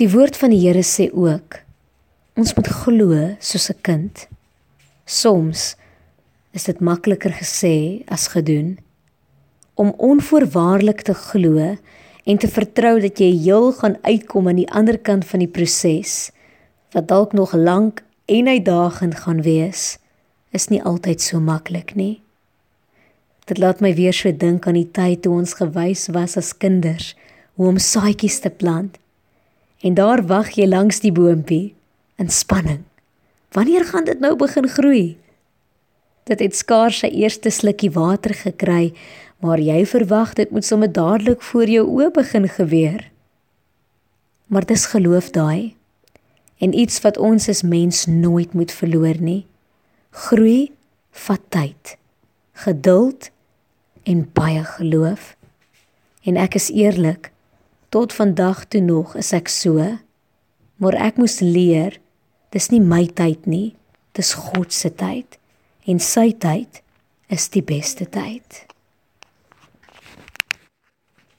Die woord van die Here sê ook ons moet glo soos 'n kind. Soms is dit makliker gesê as gedoen om onvoorwaardelik te glo en te vertrou dat jy heel gaan uitkom aan die ander kant van die proses wat dalk nog lank en uitdagend gaan wees is nie altyd so maklik nie. Dit laat my weer so dink aan die tyd toe ons gewys was as kinders hoe om saadjies te plant. En daar wag jy langs die boontjie in spanning. Wanneer gaan dit nou begin groei? Dit het skaars sy eerste slukkie water gekry, maar jy verwag dit moet sommer dadelik voor jou oë begin gebeur. Maar dis geloof daai. En iets wat ons as mens nooit moet verloor nie. Groei vat tyd, geduld en baie geloof. En ek is eerlik, tot vandag toe nog is ek so, maar ek moes leer, dis nie my tyd nie, dis God se tyd en sy tyd is die beste tyd.